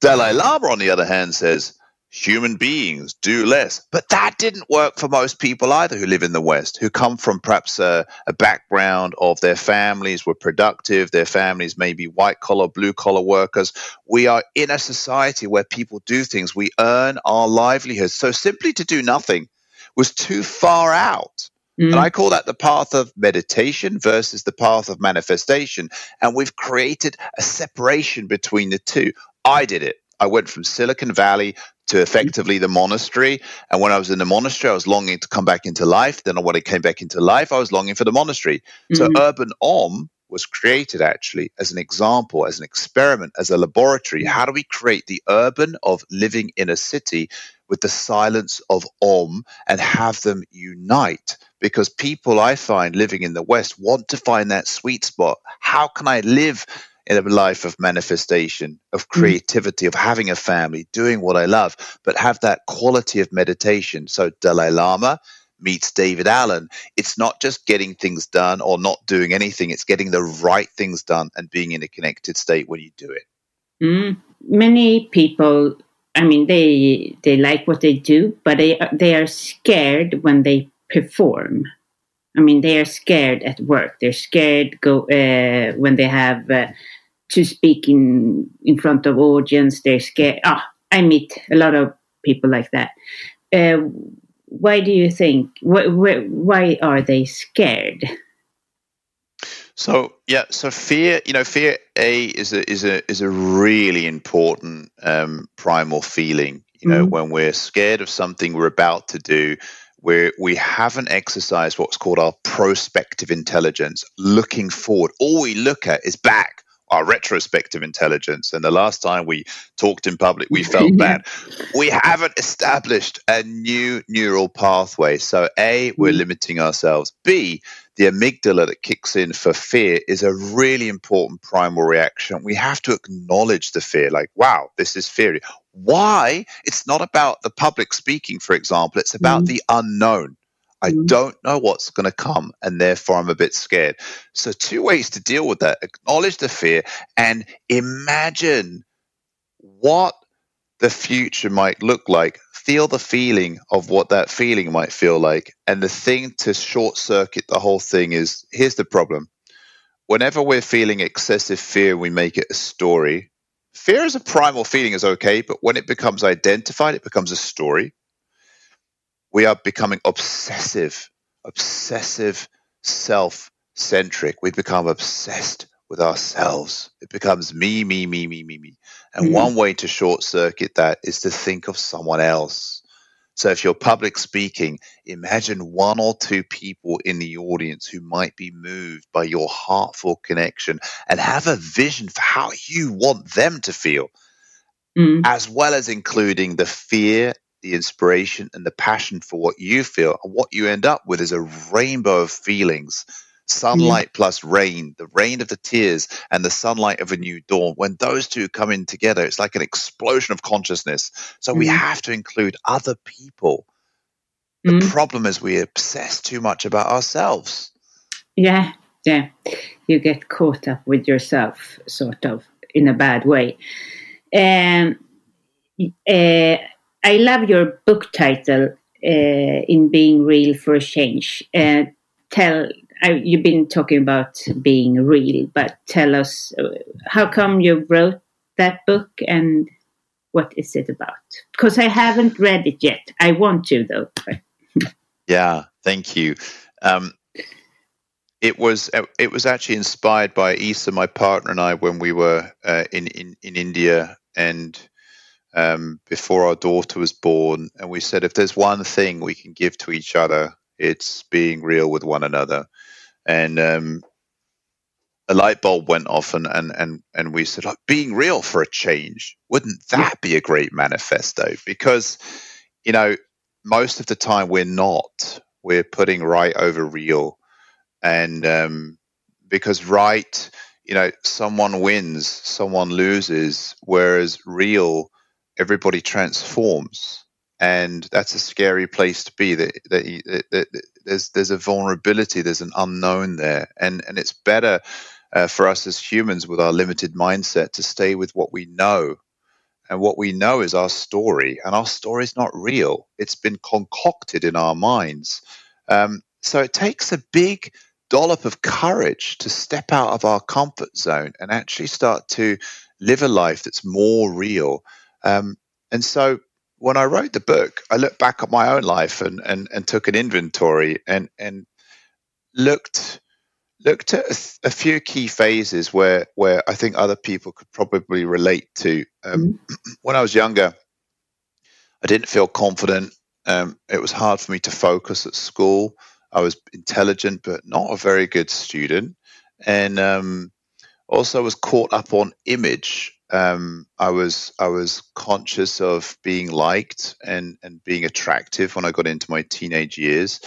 S2: Dalai Lama, on the other hand, says, human beings do less. But that didn't work for most people either who live in the West, who come from perhaps a, a background of their families were productive, their families may be white collar, blue collar workers. We are in a society where people do things, we earn our livelihoods. So simply to do nothing was too far out. Mm. And I call that the path of meditation versus the path of manifestation. And we've created a separation between the two. I did it. I went from Silicon Valley to effectively the monastery. And when I was in the monastery, I was longing to come back into life. Then when I came back into life, I was longing for the monastery. Mm-hmm. So Urban Om was created actually as an example, as an experiment, as a laboratory. How do we create the urban of living in a city with the silence of Om and have them unite? Because people I find living in the West want to find that sweet spot. How can I live? In a life of manifestation, of mm. creativity, of having a family, doing what I love, but have that quality of meditation. So Dalai Lama meets David Allen. It's not just getting things done or not doing anything, it's getting the right things done and being in a connected state when you do it.
S1: Mm. Many people, I mean, they they like what they do, but they they are scared when they perform. I mean, they are scared at work. They're scared go uh, when they have uh, to speak in in front of audience. They're scared. Ah, I meet a lot of people like that. Uh, why do you think? Wh- wh- why are they scared?
S2: So yeah, so fear, you know, fear a is a is a is a really important um, primal feeling. You know, mm-hmm. when we're scared of something we're about to do, where we haven't exercised what's called our prospective intelligence, looking forward. All we look at is back, our retrospective intelligence. And the last time we talked in public, we felt [laughs] bad. We haven't established a new neural pathway. So, A, we're mm. limiting ourselves. B, the amygdala that kicks in for fear is a really important primal reaction. We have to acknowledge the fear, like, wow, this is fear why it's not about the public speaking, for example, it's about mm. the unknown. I mm. don't know what's going to come, and therefore I'm a bit scared. So, two ways to deal with that acknowledge the fear and imagine what the future might look like. Feel the feeling of what that feeling might feel like. And the thing to short circuit the whole thing is here's the problem. Whenever we're feeling excessive fear, we make it a story fear as a primal feeling is okay, but when it becomes identified, it becomes a story. We are becoming obsessive, obsessive, self centric. We become obsessed with ourselves. It becomes me, me, me, me, me, me. And mm-hmm. one way to short circuit that is to think of someone else. So if you're public speaking, imagine one or two people in the audience who might be moved by your heartful connection and have a vision for how you want them to feel, mm. as well as including the fear, the inspiration, and the passion for what you feel. And what you end up with is a rainbow of feelings sunlight yeah. plus rain, the rain of the tears and the sunlight of a new dawn. When those two come in together, it's like an explosion of consciousness. So mm. we have to include other people. The mm. problem is we obsess too much about ourselves.
S1: Yeah, yeah. You get caught up with yourself, sort of, in a bad way. Um, uh, I love your book title, uh, In Being Real for a Change. Uh, tell you've been talking about being real, but tell us uh, how come you wrote that book and what is it about? Because I haven't read it yet. I want to though. [laughs]
S2: yeah, thank you. Um, it was it was actually inspired by Isa, my partner, and I when we were uh, in, in in India and um, before our daughter was born, and we said if there's one thing we can give to each other, it's being real with one another. And um, a light bulb went off and and and, and we said like being real for a change wouldn't that be a great manifesto? Because you know most of the time we're not. We're putting right over real. And um, because right you know someone wins someone loses whereas real everybody transforms, and that's a scary place to be. That, that, that, that there's there's a vulnerability, there's an unknown there, and and it's better uh, for us as humans with our limited mindset to stay with what we know. And what we know is our story, and our story is not real. It's been concocted in our minds. Um, so it takes a big dollop of courage to step out of our comfort zone and actually start to live a life that's more real. Um, and so when I wrote the book, I looked back at my own life and, and, and took an inventory and, and looked looked at a, a, few key phases where where I think other people could probably relate to. Um, mm-hmm. [clears throat] When I was younger, I didn't feel confident. Um, it was hard for me to focus at school. I was intelligent, but not a very good student, and um, also was caught up on image. Um, I was I was conscious of being liked and and being attractive when I got into my teenage years,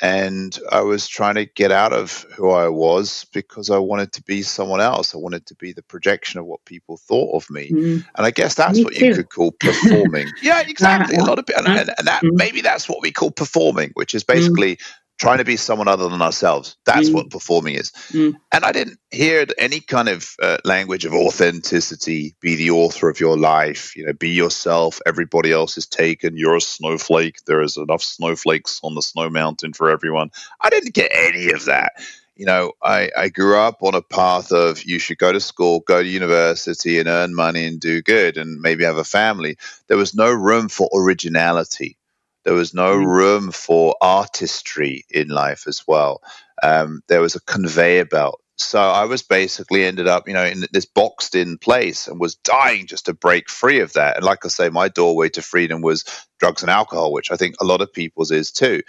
S2: and I was trying to get out of who I was because I wanted to be someone else. I wanted to be the projection of what people thought of me, mm. and I guess that's me what too. you could call performing. [laughs] yeah, exactly. A lot of and, and, and that mm. maybe that's what we call performing, which is basically. Mm trying to be someone other than ourselves. That's mm. what performing is. Mm. And I didn't hear any kind of uh, language of authenticity, be the author of your life, you know, be yourself. Everybody else is taken. You're a snowflake. There is enough snowflakes on the snow mountain for everyone. I didn't get any of that. You know, I, I grew up on a path of you should go to school, go to university, and earn money and do good and maybe have a family. There was no room for originality there was no mm. room for artistry in life as well. Um, there was a conveyor belt. So I was basically ended up, you know, in this boxed in place and was dying just to break free of that. And like I say, my doorway to freedom was drugs and alcohol, which I think a lot of people's is too.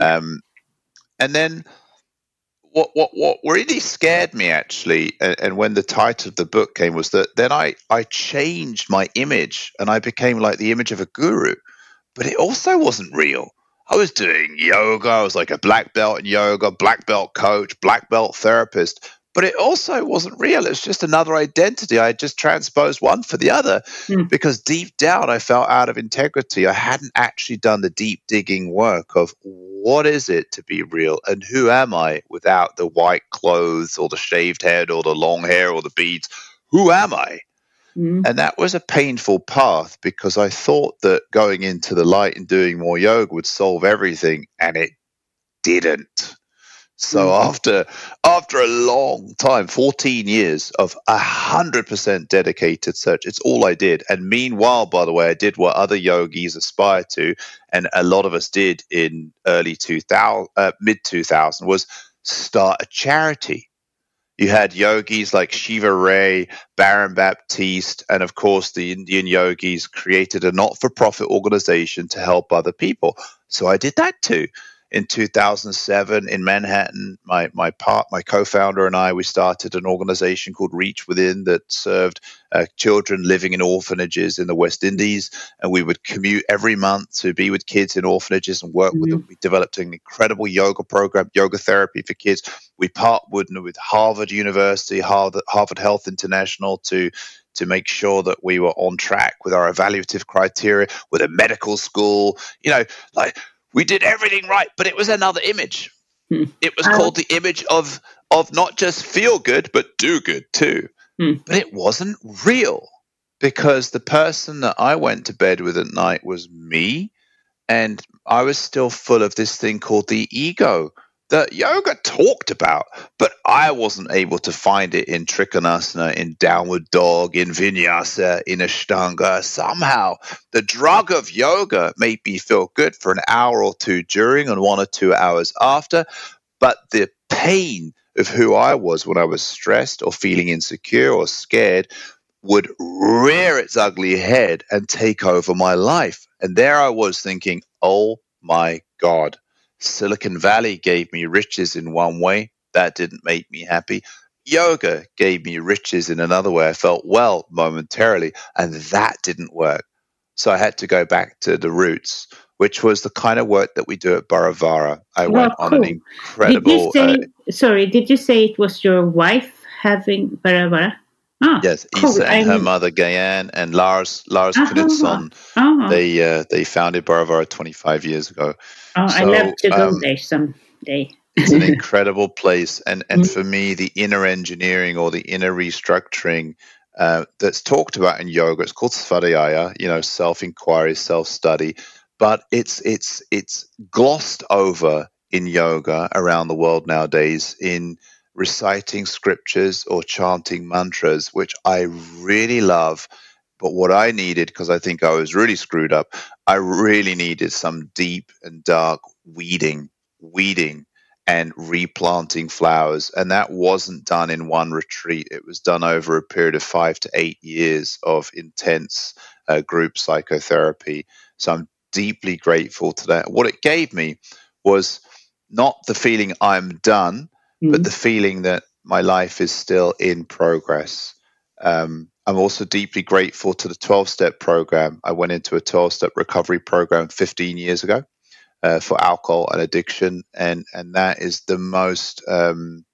S2: Um, and then what, what, what really scared me actually, and, and, when the title of the book came, was that then I, I changed my image and I became like the image of a guru but it also wasn't real. I was doing yoga. I was like a black belt in yoga, black belt coach, black belt therapist. But it also wasn't real. It was just another identity. I had just transposed one for the other mm. because deep down I felt out of integrity. I hadn't actually done the deep digging work of what is it to be real and who am I without the white clothes or the shaved head or the long hair or the beads? Who am I? Mm. And that was a painful path because I thought that going into the light and doing more yoga would solve everything, and it didn't. So mm. after after a long time, 14 years of 100% dedicated search, it's all I did. And meanwhile, by the way, I did what other yogis aspire to, and a lot of us did in early 2000, uh, mid 2000, was start a charity. You had yogis like Shiva Rea, Baron Baptiste, and of course the Indian yogis created a not for profit organization to help other people. So I did that too in 2007 in Manhattan. My my part, my co-founder and I, we started an organization called Reach Within that served uh, children living in orphanages in the West Indies, and we would commute every month to be with kids in orphanages and work mm-hmm. with them. We developed an incredible yoga program, yoga therapy for kids. We partnered with Harvard University, Harvard, Harvard Health International to to make sure that we were on track with our evaluative criteria, with a medical school, you know, like we did everything right, but it was another image. Hmm. It was called the image of of not just feel good, but do good too. Hmm. But it wasn't real because the person that I went to bed with at night was me, and I was still full of this thing called the ego that yoga talked about, but I wasn't able to find it in Trikonasana, in Downward Dog, in Vinyasa, in Ashtanga. Somehow, the drug of yoga made me feel good for an hour or two during and one or two hours after, but the pain of who I was when I was stressed or feeling insecure or scared would rear its ugly head and take over my life. And there I was thinking, oh my God Silicon Valley gave me riches in one way. That didn't make me happy. Yoga gave me riches in another way. I felt well momentarily, and that didn't work. So I had to go back to the roots, which was the kind of work that we do at Baravara. I well, went on an incredible.
S1: Did you say, uh, sorry, did you say it was your wife having Baravara? Ah,
S2: yes,
S1: cool.
S2: Isa and her mother Gayan and Lars Lars Knutsson.
S1: ah.
S2: They uh, they founded Baravara 25 years ago.
S1: Oh, I love to go
S2: um,
S1: there someday.
S2: It's an [laughs] incredible place, and and
S1: Mm.
S2: for me, the inner engineering or the inner restructuring uh, that's talked about in yoga, it's called svadhyaya, you know, self inquiry, self study, but it's it's it's glossed over in yoga around the world nowadays in reciting scriptures or chanting mantras, which I really love. But what I needed, because I think I was really screwed up, I really needed some deep and dark weeding, weeding and replanting flowers. And that wasn't done in one retreat. It was done over a period of five to eight years of intense uh, group psychotherapy. So I'm deeply grateful to that. What it gave me was not the feeling I'm done, but the feeling that my life is still in progress. Um, I'm also deeply grateful to the 12 step program. I went into a 12 step recovery program 15 years ago uh, for alcohol and addiction, and and that is the most um,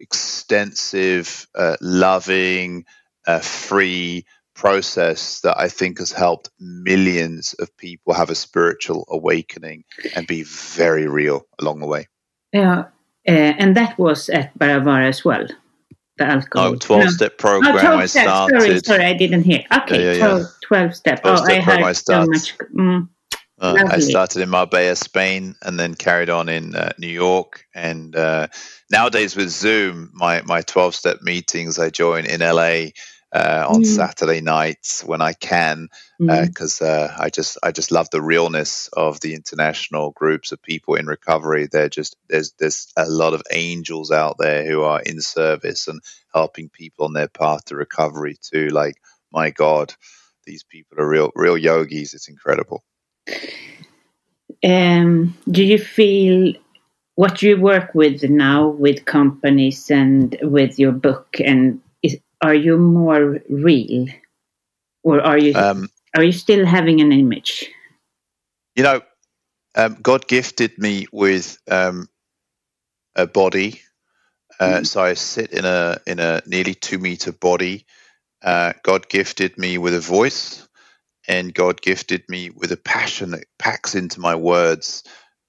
S2: extensive, uh, loving, uh, free process that I think has helped millions of people have a spiritual awakening and be very real along the way.
S1: Yeah, and that was at Baravara as well. The alcohol.
S2: No, 12 step program
S1: Oh, 12
S2: I
S1: steps.
S2: started.
S1: Sorry, sorry, I didn't hear. Okay,
S2: Yeah, yeah,
S1: 12,
S2: yeah.
S1: 12 step.
S2: 12
S1: oh,
S2: step
S1: I
S2: program I
S1: heard so
S2: started.
S1: much. Mm,
S2: Uh, I started in Marbella, Spain, and then carried on in uh, New York. And uh, nowadays with Zoom, my my twelve step meetings I join in LA uh, on
S1: Mm.
S2: Saturday nights when I can,
S1: mm.
S2: because uh, I just I just love the realness of the international groups of people in recovery. They're just there's there's a lot of angels out there who are in service and helping people on their path to recovery. Too, like my God, these people are real real yogis. It's incredible.
S1: Um, do you feel what you work with now with companies and with your book and are you more real or are you
S2: Um,
S1: are you still having an image?
S2: You know, um, God gifted me with um, a body, uh, so I sit in a in a nearly two meter body. Uh, God gifted me with a voice, and God gifted me with a passion that packs into my words.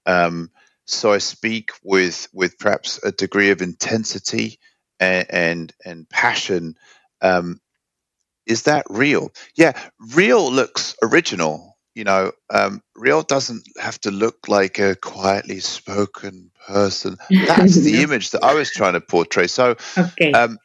S2: Um, so I speak with with perhaps a degree of intensity and and, and passion. Um, is that real? Yeah, real looks original. You know, um, real doesn't have to look like a quietly spoken person. That's the [laughs] image that I was trying to portray. So,
S1: Okay.
S2: um,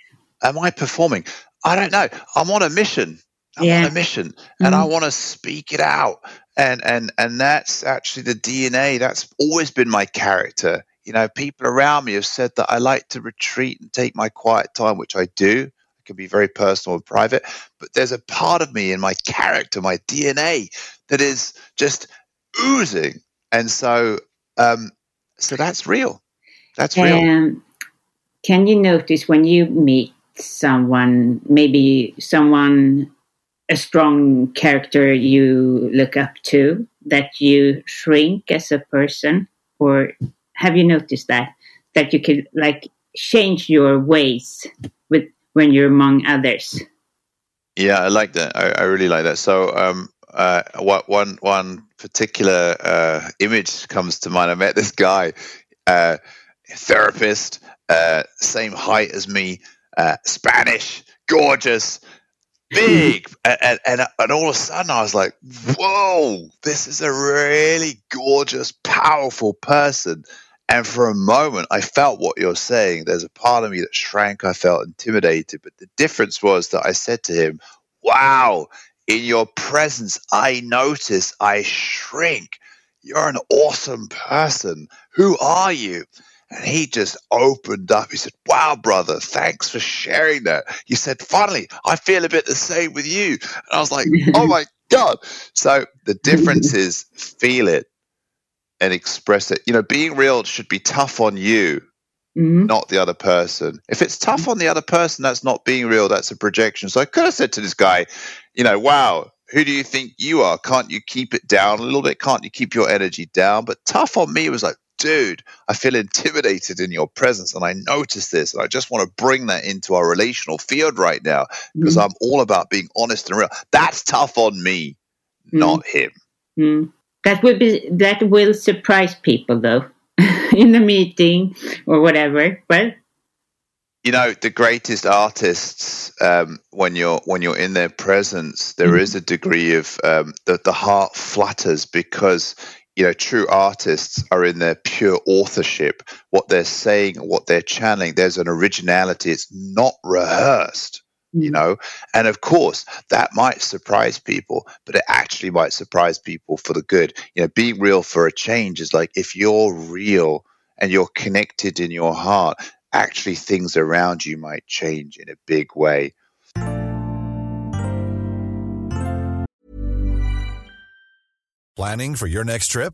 S2: am I performing? I don't know. I'm on a mission. I'm
S1: Yeah.
S2: on a mission, and I
S1: Mhm.
S2: want to speak it out. And and and that's actually the DNA. That's always been my character. You know, people around me have said that I like to retreat and take my quiet time, which I do. It can be very personal and private, but there's a part of me in my character, my DNA, that is just oozing. And so, um, so that's real. That's real.
S1: Can you notice when you meet someone, maybe someone, a strong character you look up to, that you shrink as a person? Or have you noticed that? That you could like change your ways with when you're among others?
S2: Yeah, I like that. I, I really like that. So, um, uh, what one one particular uh, image comes to mind. I met this guy, uh, therapist, uh, same height as me, uh, Spanish, gorgeous, big, [laughs] and, and and all of a sudden I was like, "Whoa, this is a really gorgeous, powerful person." And for a moment, I felt what you're saying. There's a part of me that shrank. I felt intimidated. But the difference was that I said to him, Wow, in your presence, I notice I shrink. You're an awesome person. Who are you? And he just opened up. He said, Wow, brother, thanks for sharing that. He said, Finally, I feel a bit the same with you. And I was like, Oh [laughs] my God. So the difference is feel it and express it. You know, being real should be tough on you,
S1: Mhm.
S2: not the other person. If it's tough on the other person, that's not being real, that's a projection. So I could have said to this guy, you know, wow, who do you think you are? Can't you keep it down a little bit? Can't you keep your energy down? But tough on me was like, dude, I feel intimidated in your presence and I notice this. And I just want to bring that into our relational field right now because mm. I'm all about being honest and real. That's tough on me, mm. not him.
S1: That will be that will surprise people though [laughs] in the meeting or whatever. Well,
S2: you know the greatest artists um, when you're when you're in their presence there mm-hmm. is a degree of um, that the heart flutters because you know true artists are in their pure authorship what they're saying what they're channeling there's an originality it's not rehearsed. You know and of course that might surprise people but it actually might surprise people for the good you know being real for a change is like if you're real and you're connected in your heart actually things around you might change in a big way.
S5: Planning for your next trip?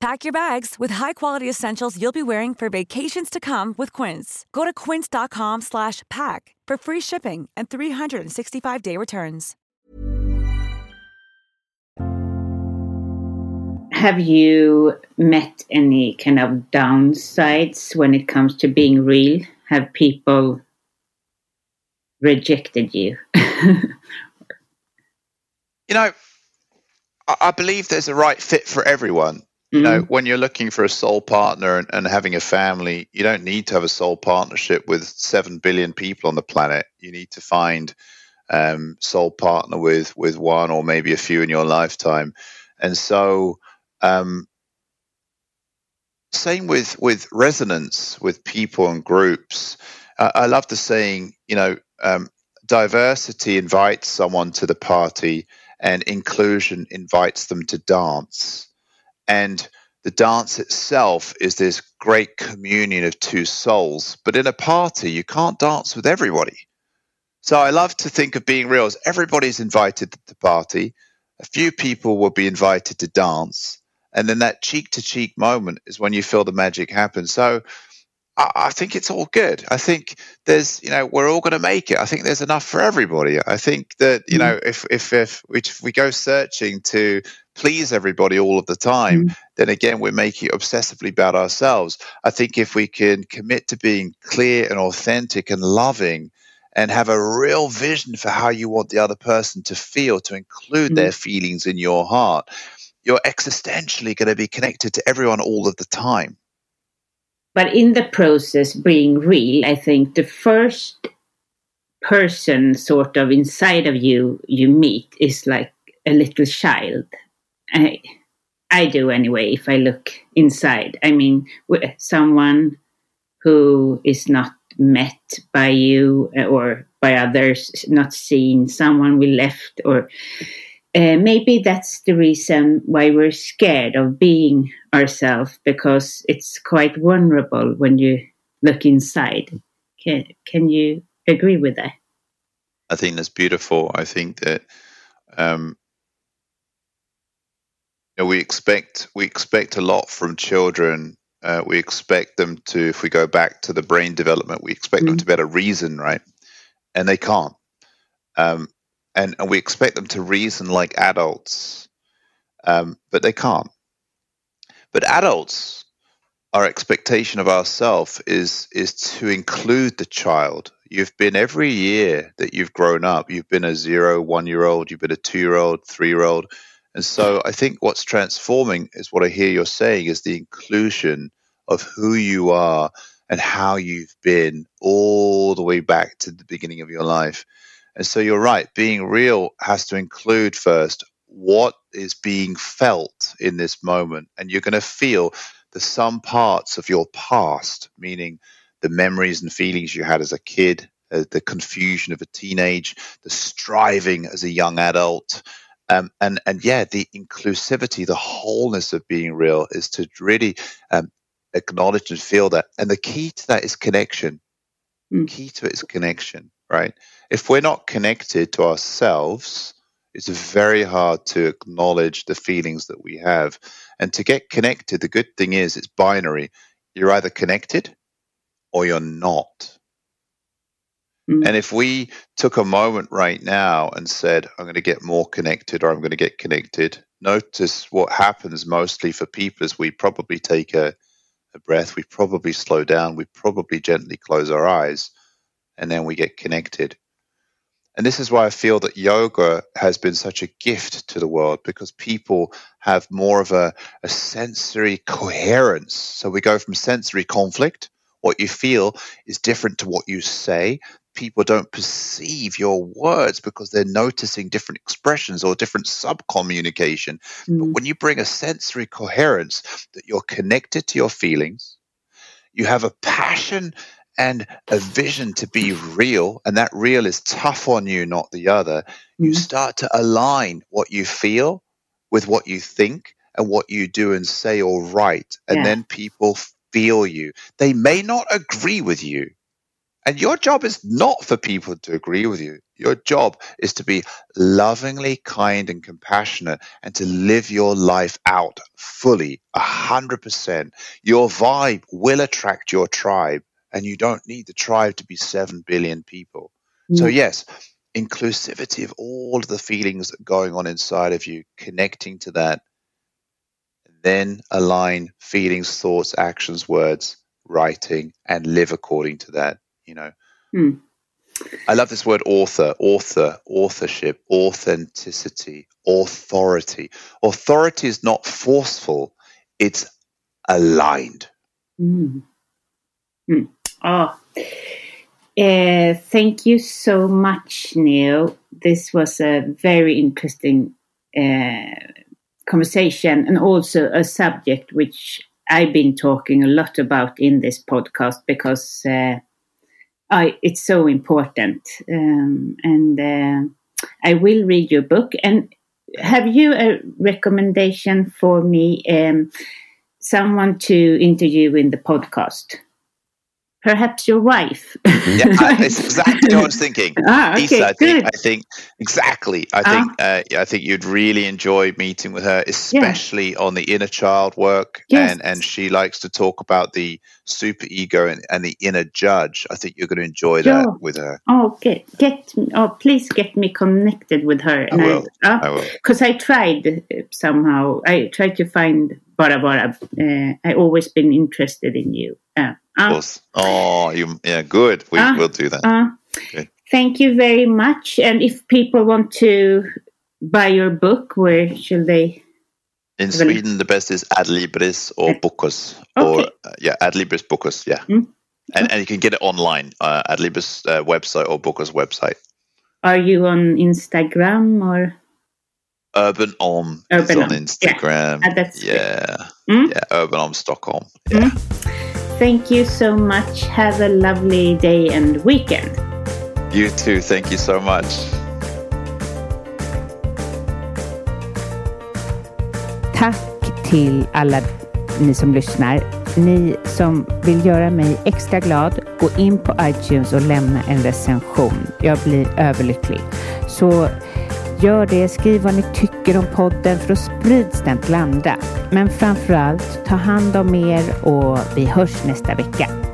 S4: Pack your bags with high-quality essentials you'll be wearing for vacations to come with Quince. Go to quince.com/pack for free shipping and 365-day returns.
S1: Have you met any kind of downsides when it comes to being real? Have people rejected you [laughs]
S2: you know, I, I believe there's a right fit for everyone. You know, mm-hmm. when you're looking for a soul partner and, and, having a family, you don't need to have a soul partnership with seven billion people on the planet. You need to find um, soul partner with with one or maybe a few in your lifetime. And so, um, same with with resonance with people and groups. Uh, I love the saying, you know, um, diversity invites someone to the party and inclusion invites them to dance. And the dance itself is this great communion of two souls. But in a party, you can't dance with everybody. So I love to think of being real as everybody's invited to the party. A few people will be invited to dance. And then that cheek to cheek moment is when you feel the magic happen. So I, think it's all good. I think there's, you know, we're all going to make it. I think there's enough for everybody. I think that, you know, mm. if if if, if we go searching to please everybody all of the time, mm. then again we're making it obsessively about ourselves. I think if we can commit to being clear and authentic and loving and have a real vision for how you want the other person to feel, to include mm. their feelings in your heart, you're existentially going to be connected to everyone all of the time
S1: but in the process being real i think the first person sort of inside of you you meet is like a little child i i do anyway if i look inside i mean someone who is not met by you uh, or by others not seen someone we left or uh, maybe that's the reason why we're scared of being ourselves because it's quite vulnerable when you look inside. Can, can you agree with that?
S2: I think that's beautiful. I think that um, know, we expect we expect a lot from children. Uh, we expect them to, if we go back to the brain development, we expect mm-hmm. them to be able to reason, right? And they can't. Um, and, and we expect them to reason like adults, um, but they can't. But adults, our expectation of ourselves is is to include the child. You've been every year that you've grown up. You've been a zero, one year old. You've been a two year old, three year old, and so I think what's transforming is what I hear you're saying is the inclusion of who you are and how you've been all the way back to the beginning of your life. And so you're right, being real has to include first what is being felt in this moment. And you're going to feel the some parts of your past, meaning the memories and feelings you had as a kid, uh, the confusion of a teenage, the striving as a young adult. Um, and and yeah, the inclusivity, the wholeness of being real is to really um, acknowledge and feel that. And the key to that is connection. Mm. Key to it is connection, right? If we're not connected to ourselves, it's very hard to acknowledge the feelings that we have. And to get connected, the good thing is it's binary. You're either connected or you're not. Mm. And if we took a moment right now and said, I'm going to get more connected or I'm going to get connected, notice what happens mostly for people is we probably take a, a breath, we probably slow down, we probably gently close our eyes, and then we get connected. And this is why I feel that yoga has been such a gift to the world because people have more of a, a sensory coherence. So we go from sensory conflict, what you feel is different to what you say. People don't perceive your words because they're noticing different expressions or different sub communication. Mm. But when you bring a sensory coherence that you're connected to your feelings, you have a passion and a vision to be real, and that real is tough on you, not the other, mm-hmm. you start to align what you feel with what you think and what you do and say or write. And yeah. then people feel you. They may not agree with you. And your job is not for people to agree with you. Your job is to be lovingly kind and compassionate and to live your life out fully, 100%. Your vibe will attract your tribe and you don't need the tribe to be 7 billion people. Mm. So, yes, inclusivity of all of the feelings going on inside of you, connecting to that, then align feelings, thoughts, actions, words, writing, and live according to that. You know, mm. I love this word author, author, authorship, authenticity, authority. Authority is not forceful, it's aligned. Mm.
S1: Mm. Oh, uh, thank you so much, Neo. This was a very interesting uh, conversation and also a subject which I've been talking a lot about in this podcast because uh, I, it's so important. Um, and uh, I will read your book. And have you a recommendation for me? Um, someone to interview in the podcast? Perhaps your wife.
S2: yeah, that's [laughs] exactly what I was thinking. Ah, okay, Lisa, I think, I think exactly. I ah. think uh, I think you'd really enjoy meeting with her, especially yeah. on the inner child work. Yes. And and she likes to talk about the super ego and, and the inner judge. I think you're going to enjoy that with her.
S1: Oh, get get oh, please get me connected with her.
S2: I will. I, uh,
S1: I. Because I tried somehow. I tried to find Bara Bara. Uh, I always been interested in you. Uh,
S2: uh, oh, you, yeah, good. We uh, will do that.
S1: Uh, okay. Thank you very much. And if people want to buy your book, where should they?
S2: In Sweden, the best is Adlibris or Bokus. Okay. Or, uh, yeah, Adlibris Bokus, yeah. Mm. And, and you can get it online, uh, Adlibris uh, website or Bokus website.
S1: Are you on Instagram or?
S2: Urban Om Urban is on Instagram.
S1: Yeah,
S2: yeah. Mm? yeah, Urban Om Stockholm. Yeah. Mm.
S1: Thank you so much. Have a lovely day and weekend.
S2: You too. Thank you so much.
S1: Tack till alla ni som lyssnar. Ni som vill göra mig extra glad, gå in på iTunes och lämna en recension. Jag blir överlycklig. Så Gör det, skriv vad ni tycker om podden för då sprids den till andra. Men framför allt, ta hand om er och vi hörs nästa vecka.